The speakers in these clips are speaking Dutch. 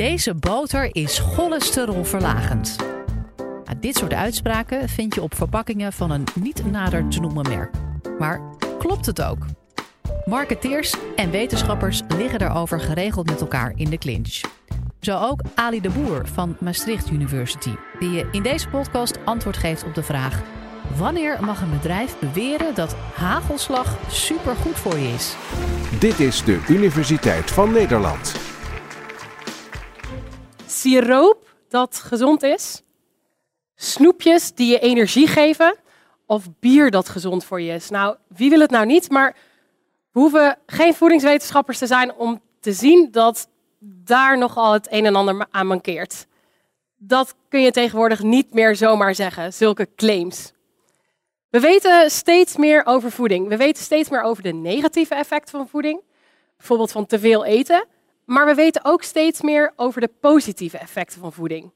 Deze boter is cholesterolverlagend. Nou, dit soort uitspraken vind je op verpakkingen van een niet nader te noemen merk. Maar klopt het ook? Marketeers en wetenschappers liggen daarover geregeld met elkaar in de clinch. Zo ook Ali de Boer van Maastricht University, die je in deze podcast antwoord geeft op de vraag: wanneer mag een bedrijf beweren dat hagelslag supergoed voor je is? Dit is de Universiteit van Nederland. Siroop dat gezond is, snoepjes die je energie geven of bier dat gezond voor je is. Nou, wie wil het nou niet? Maar we hoeven geen voedingswetenschappers te zijn om te zien dat daar nogal het een en ander aan mankeert. Dat kun je tegenwoordig niet meer zomaar zeggen, zulke claims. We weten steeds meer over voeding. We weten steeds meer over de negatieve effecten van voeding, bijvoorbeeld van te veel eten. Maar we weten ook steeds meer over de positieve effecten van voeding.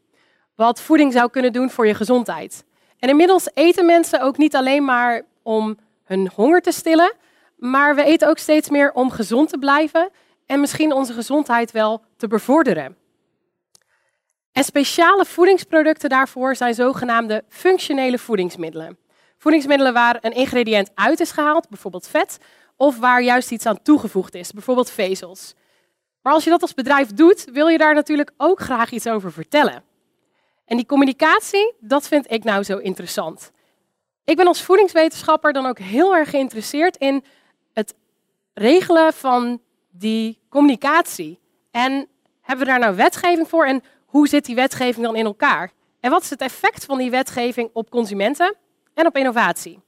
Wat voeding zou kunnen doen voor je gezondheid. En inmiddels eten mensen ook niet alleen maar om hun honger te stillen, maar we eten ook steeds meer om gezond te blijven en misschien onze gezondheid wel te bevorderen. En speciale voedingsproducten daarvoor zijn zogenaamde functionele voedingsmiddelen. Voedingsmiddelen waar een ingrediënt uit is gehaald, bijvoorbeeld vet, of waar juist iets aan toegevoegd is, bijvoorbeeld vezels. Maar als je dat als bedrijf doet, wil je daar natuurlijk ook graag iets over vertellen. En die communicatie, dat vind ik nou zo interessant. Ik ben als voedingswetenschapper dan ook heel erg geïnteresseerd in het regelen van die communicatie. En hebben we daar nou wetgeving voor en hoe zit die wetgeving dan in elkaar? En wat is het effect van die wetgeving op consumenten en op innovatie?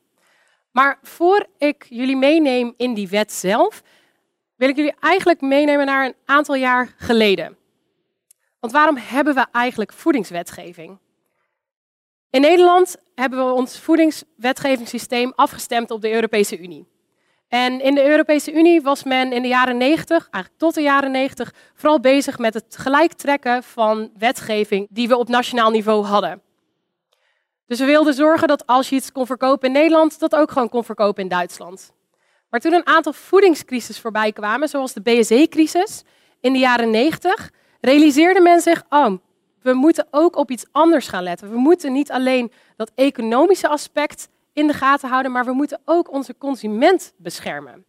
Maar voor ik jullie meeneem in die wet zelf, wil ik jullie eigenlijk meenemen naar een aantal jaar geleden. Want waarom hebben we eigenlijk voedingswetgeving? In Nederland hebben we ons voedingswetgevingssysteem afgestemd op de Europese Unie. En in de Europese Unie was men in de jaren 90, eigenlijk tot de jaren 90, vooral bezig met het gelijktrekken van wetgeving die we op nationaal niveau hadden. Dus we wilden zorgen dat als je iets kon verkopen in Nederland, dat ook gewoon kon verkopen in Duitsland. Maar toen een aantal voedingscrisis voorbij kwamen, zoals de BSE-crisis in de jaren 90, realiseerde men zich, oh, we moeten ook op iets anders gaan letten. We moeten niet alleen dat economische aspect in de gaten houden, maar we moeten ook onze consument beschermen.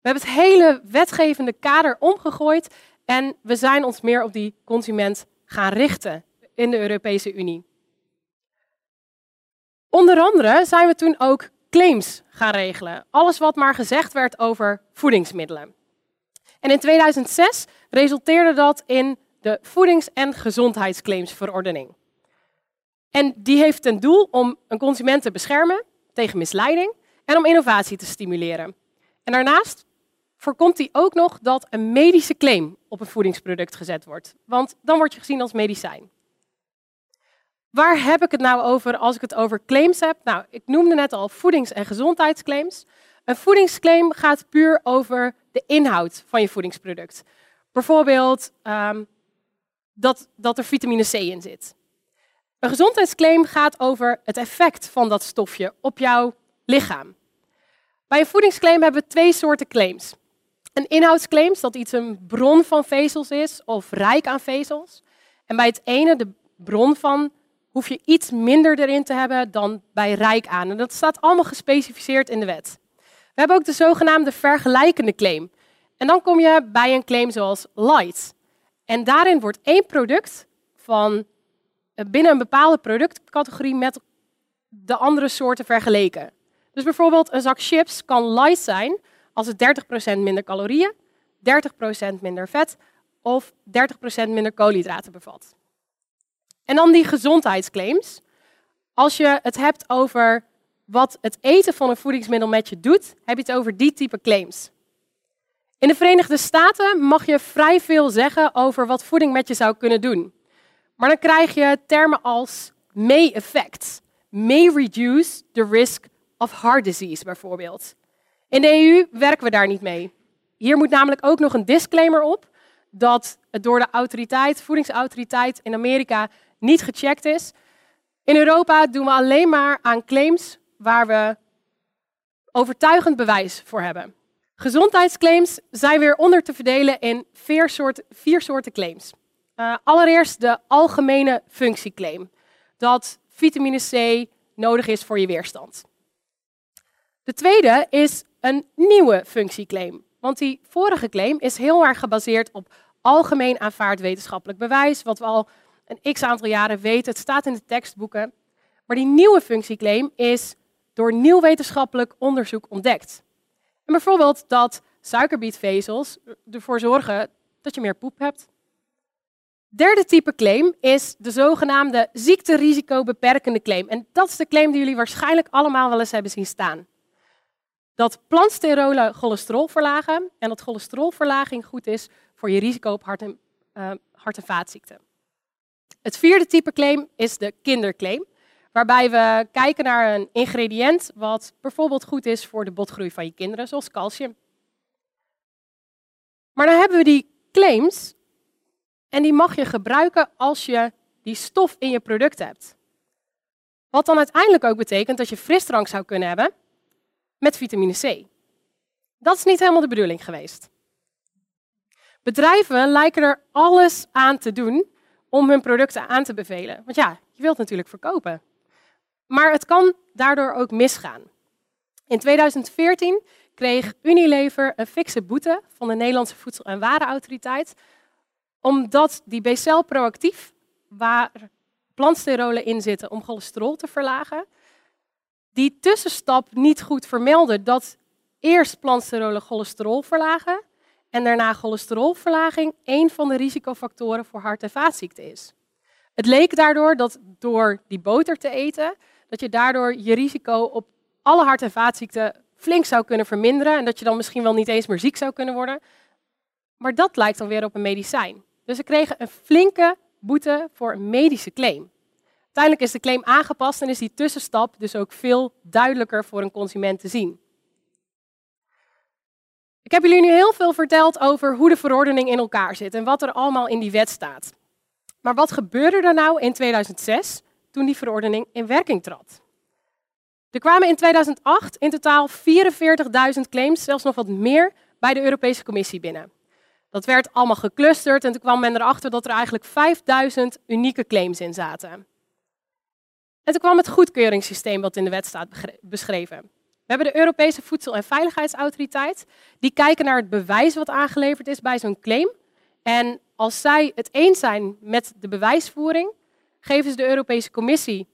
We hebben het hele wetgevende kader omgegooid en we zijn ons meer op die consument gaan richten in de Europese Unie. Onder andere zijn we toen ook claims gaan regelen. Alles wat maar gezegd werd over voedingsmiddelen. En in 2006 resulteerde dat in de Voedings- en Gezondheidsclaimsverordening. En die heeft ten doel om een consument te beschermen tegen misleiding en om innovatie te stimuleren. En daarnaast voorkomt hij ook nog dat een medische claim op een voedingsproduct gezet wordt. Want dan word je gezien als medicijn. Waar heb ik het nou over als ik het over claims heb? Nou, ik noemde net al voedings- en gezondheidsclaims. Een voedingsclaim gaat puur over de inhoud van je voedingsproduct. Bijvoorbeeld ehm, dat, dat er vitamine C in zit. Een gezondheidsclaim gaat over het effect van dat stofje op jouw lichaam. Bij een voedingsclaim hebben we twee soorten claims. Een inhoudsclaim, dat iets een bron van vezels is of rijk aan vezels. En bij het ene, de bron van hoef je iets minder erin te hebben dan bij rijk aan. En dat staat allemaal gespecificeerd in de wet. We hebben ook de zogenaamde vergelijkende claim. En dan kom je bij een claim zoals light. En daarin wordt één product van eh, binnen een bepaalde productcategorie met de andere soorten vergeleken. Dus bijvoorbeeld een zak chips kan light zijn als het 30% minder calorieën, 30% minder vet of 30% minder koolhydraten bevat. En dan die gezondheidsclaims. Als je het hebt over wat het eten van een voedingsmiddel met je doet, heb je het over die type claims. In de Verenigde Staten mag je vrij veel zeggen over wat voeding met je zou kunnen doen. Maar dan krijg je termen als may affect, may reduce the risk of heart disease bijvoorbeeld. In de EU werken we daar niet mee. Hier moet namelijk ook nog een disclaimer op dat het door de autoriteit, voedingsautoriteit in Amerika niet gecheckt is. In Europa doen we alleen maar aan claims waar we overtuigend bewijs voor hebben. Gezondheidsclaims zijn weer onder te verdelen in vier soorten, vier soorten claims. Uh, allereerst de algemene functieclaim. Dat vitamine C nodig is voor je weerstand. De tweede is een nieuwe functieclaim. Want die vorige claim is heel erg gebaseerd op algemeen aanvaard wetenschappelijk bewijs, wat we al een x aantal jaren weten. Het staat in de tekstboeken. Maar die nieuwe functieclaim is door nieuw wetenschappelijk onderzoek ontdekt. En bijvoorbeeld dat suikerbietvezels ervoor zorgen dat je meer poep hebt. Derde type claim is de zogenaamde ziekterisicobeperkende claim. En dat is de claim die jullie waarschijnlijk allemaal wel eens hebben zien staan. Dat plantsterolen cholesterol verlagen en dat cholesterolverlaging goed is voor je risico op hart- en, uh, hart- en vaatziekten. Het vierde type claim is de kinderclaim, waarbij we kijken naar een ingrediënt wat bijvoorbeeld goed is voor de botgroei van je kinderen, zoals calcium. Maar dan hebben we die claims en die mag je gebruiken als je die stof in je product hebt. Wat dan uiteindelijk ook betekent dat je frisdrank zou kunnen hebben met vitamine C. Dat is niet helemaal de bedoeling geweest. Bedrijven lijken er alles aan te doen om hun producten aan te bevelen. Want ja, je wilt natuurlijk verkopen. Maar het kan daardoor ook misgaan. In 2014 kreeg Unilever een fikse boete van de Nederlandse Voedsel- en Warenautoriteit, omdat die BCL proactief, waar plantsterolen in zitten om cholesterol te verlagen, die tussenstap niet goed vermelden dat eerst plantsterolen cholesterol verlagen en daarna cholesterolverlaging een van de risicofactoren voor hart- en vaatziekten is. Het leek daardoor dat door die boter te eten, dat je daardoor je risico op alle hart- en vaatziekten flink zou kunnen verminderen en dat je dan misschien wel niet eens meer ziek zou kunnen worden. Maar dat lijkt dan weer op een medicijn. Dus ze kregen een flinke boete voor een medische claim. Uiteindelijk is de claim aangepast en is die tussenstap dus ook veel duidelijker voor een consument te zien. Ik heb jullie nu heel veel verteld over hoe de verordening in elkaar zit en wat er allemaal in die wet staat. Maar wat gebeurde er nou in 2006 toen die verordening in werking trad? Er kwamen in 2008 in totaal 44.000 claims, zelfs nog wat meer, bij de Europese Commissie binnen. Dat werd allemaal geclusterd en toen kwam men erachter dat er eigenlijk 5000 unieke claims in zaten. En toen kwam het goedkeuringssysteem wat in de wet staat beschreven. We hebben de Europese Voedsel- en Veiligheidsautoriteit. Die kijken naar het bewijs wat aangeleverd is bij zo'n claim. En als zij het eens zijn met de bewijsvoering, geven ze de Europese Commissie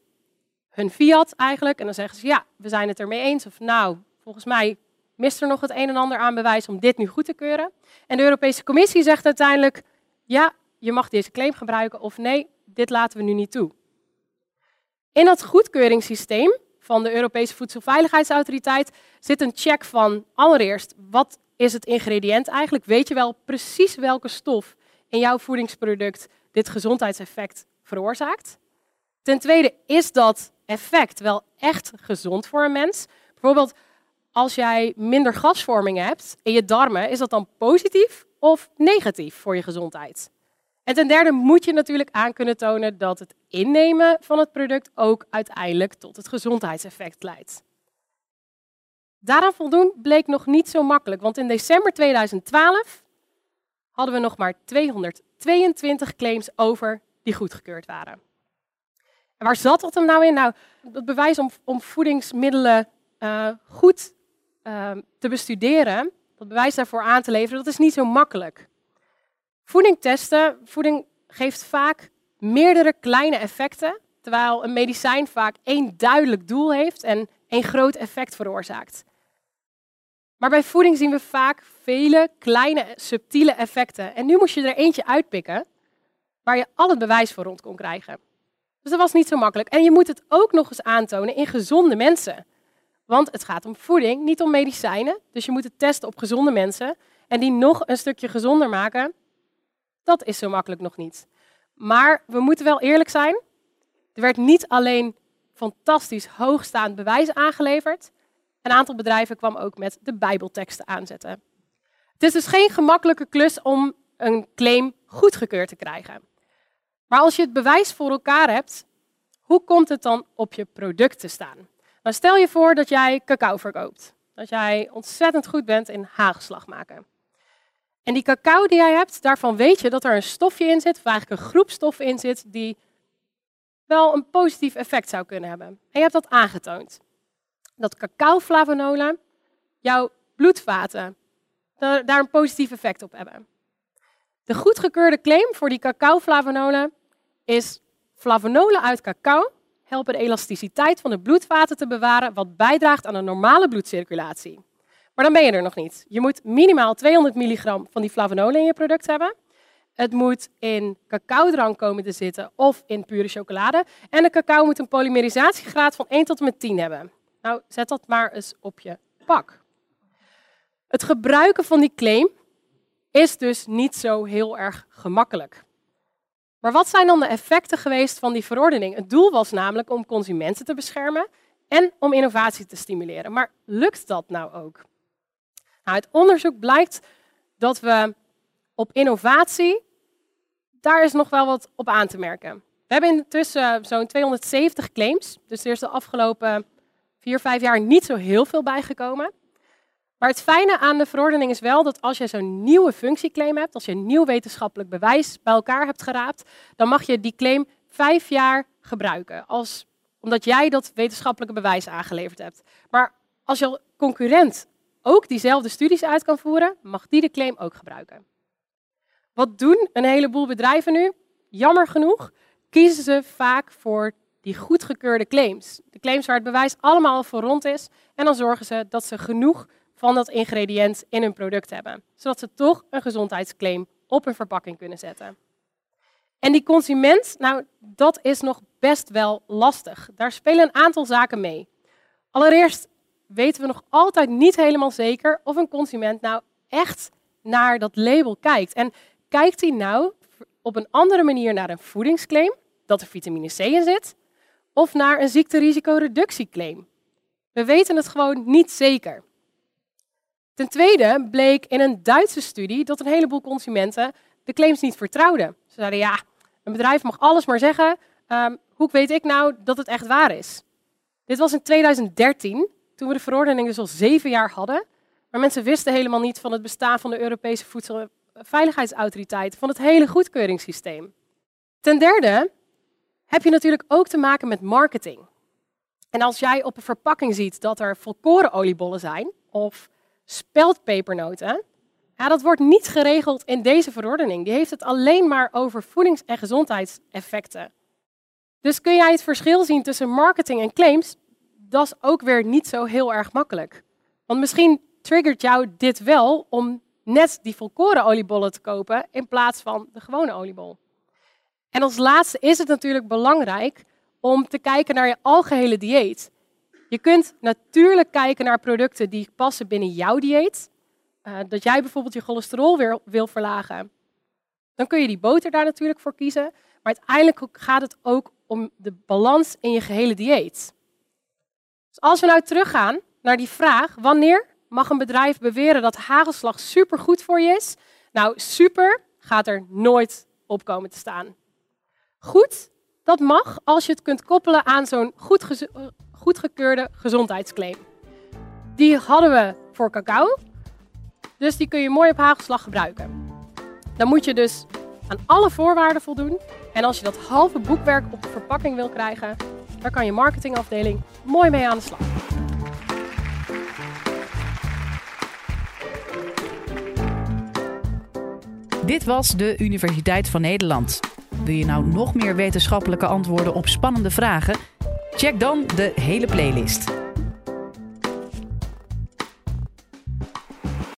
hun fiat eigenlijk. En dan zeggen ze, ja, we zijn het ermee eens. Of nou, volgens mij mist er nog het een en ander aan bewijs om dit nu goed te keuren. En de Europese Commissie zegt uiteindelijk, ja, je mag deze claim gebruiken. Of nee, dit laten we nu niet toe. In dat goedkeuringssysteem van de Europese Voedselveiligheidsautoriteit zit een check van allereerst, wat is het ingrediënt eigenlijk? Weet je wel precies welke stof in jouw voedingsproduct dit gezondheidseffect veroorzaakt? Ten tweede, is dat effect wel echt gezond voor een mens? Bijvoorbeeld, als jij minder gasvorming hebt in je darmen, is dat dan positief of negatief voor je gezondheid? En ten derde moet je natuurlijk aan kunnen tonen dat het innemen van het product ook uiteindelijk tot het gezondheidseffect leidt. Daaraan voldoen bleek nog niet zo makkelijk, want in december 2012 hadden we nog maar 222 claims over die goedgekeurd waren. En waar zat dat hem nou in? Nou, het bewijs om, om voedingsmiddelen uh, goed uh, te bestuderen, dat bewijs daarvoor aan te leveren, dat is niet zo makkelijk. Voeding testen, voeding geeft vaak meerdere kleine effecten, terwijl een medicijn vaak één duidelijk doel heeft en één groot effect veroorzaakt. Maar bij voeding zien we vaak vele kleine, subtiele effecten. En nu moest je er eentje uitpikken waar je al het bewijs voor rond kon krijgen. Dus dat was niet zo makkelijk. En je moet het ook nog eens aantonen in gezonde mensen. Want het gaat om voeding, niet om medicijnen. Dus je moet het testen op gezonde mensen. En die nog een stukje gezonder maken. Dat is zo makkelijk nog niet. Maar we moeten wel eerlijk zijn. Er werd niet alleen fantastisch hoogstaand bewijs aangeleverd. Een aantal bedrijven kwam ook met de Bijbelteksten aanzetten. Het is dus geen gemakkelijke klus om een claim goedgekeurd te krijgen. Maar als je het bewijs voor elkaar hebt, hoe komt het dan op je product te staan? Nou, stel je voor dat jij cacao verkoopt. Dat jij ontzettend goed bent in hagelslag maken. En die cacao die jij hebt, daarvan weet je dat er een stofje in zit, of eigenlijk een groep stoffen in zit, die wel een positief effect zou kunnen hebben. En je hebt dat aangetoond. Dat cacao-flavonolen jouw bloedvaten daar een positief effect op hebben. De goedgekeurde claim voor die cacao-flavonolen is flavonolen uit cacao helpen de elasticiteit van de bloedvaten te bewaren, wat bijdraagt aan een normale bloedcirculatie. Maar dan ben je er nog niet. Je moet minimaal 200 milligram van die flavonolen in je product hebben. Het moet in cacaodrank komen te zitten of in pure chocolade. En de cacao moet een polymerisatiegraad van 1 tot en met 10 hebben. Nou, zet dat maar eens op je pak. Het gebruiken van die claim is dus niet zo heel erg gemakkelijk. Maar wat zijn dan de effecten geweest van die verordening? Het doel was namelijk om consumenten te beschermen en om innovatie te stimuleren. Maar lukt dat nou ook? Nou, uit onderzoek blijkt dat we op innovatie, daar is nog wel wat op aan te merken. We hebben intussen zo'n 270 claims, dus er is de afgelopen vier, vijf jaar niet zo heel veel bijgekomen. Maar het fijne aan de verordening is wel dat als je zo'n nieuwe functieclaim hebt, als je een nieuw wetenschappelijk bewijs bij elkaar hebt geraapt, dan mag je die claim vijf jaar gebruiken. Als, omdat jij dat wetenschappelijke bewijs aangeleverd hebt. Maar als je concurrent ook diezelfde studies uit kan voeren, mag die de claim ook gebruiken. Wat doen een heleboel bedrijven nu? Jammer genoeg kiezen ze vaak voor die goedgekeurde claims. De claims waar het bewijs allemaal voor rond is. En dan zorgen ze dat ze genoeg van dat ingrediënt in hun product hebben. Zodat ze toch een gezondheidsclaim op hun verpakking kunnen zetten. En die consument, nou, dat is nog best wel lastig. Daar spelen een aantal zaken mee. Allereerst weten we nog altijd niet helemaal zeker of een consument nou echt naar dat label kijkt. En kijkt hij nou op een andere manier naar een voedingsclaim, dat er vitamine C in zit, of naar een ziekterisicoreductieclaim? We weten het gewoon niet zeker. Ten tweede bleek in een Duitse studie dat een heleboel consumenten de claims niet vertrouwden. Ze zeiden ja, een bedrijf mag alles maar zeggen. Um, hoe weet ik nou dat het echt waar is? Dit was in 2013, toen we de verordening dus al zeven jaar hadden. Maar mensen wisten helemaal niet van het bestaan van de Europese Voedselveiligheidsautoriteit, van het hele goedkeuringssysteem. Ten derde heb je natuurlijk ook te maken met marketing. En als jij op een verpakking ziet dat er volkorenoliebollen zijn, of speldpepernoten. Ja, dat wordt niet geregeld in deze verordening. Die heeft het alleen maar over voedings- en gezondheidseffecten. Dus kun jij het verschil zien tussen marketing en claims? Dat is ook weer niet zo heel erg makkelijk. Want misschien triggert jou dit wel om net die volkoren oliebollen te kopen in plaats van de gewone oliebol. En als laatste is het natuurlijk belangrijk om te kijken naar je algehele dieet. Je kunt natuurlijk kijken naar producten die passen binnen jouw dieet. Uh, dat jij bijvoorbeeld je cholesterol weer wil verlagen. Dan kun je die boter daar natuurlijk voor kiezen. Maar uiteindelijk gaat het ook om de balans in je gehele dieet. Als we nou teruggaan naar die vraag, wanneer mag een bedrijf beweren dat hagelslag supergoed voor je is? Nou, super gaat er nooit op komen te staan. Goed, dat mag als je het kunt koppelen aan zo'n goed, goedgekeurde gezondheidsclaim. Die hadden we voor cacao, dus die kun je mooi op hagelslag gebruiken. Dan moet je dus aan alle voorwaarden voldoen. En als je dat halve boekwerk op de verpakking wil krijgen, daar kan je marketingafdeling mooi mee aan de slag. Dit was de Universiteit van Nederland. Wil je nou nog meer wetenschappelijke antwoorden op spannende vragen? Check dan de hele playlist.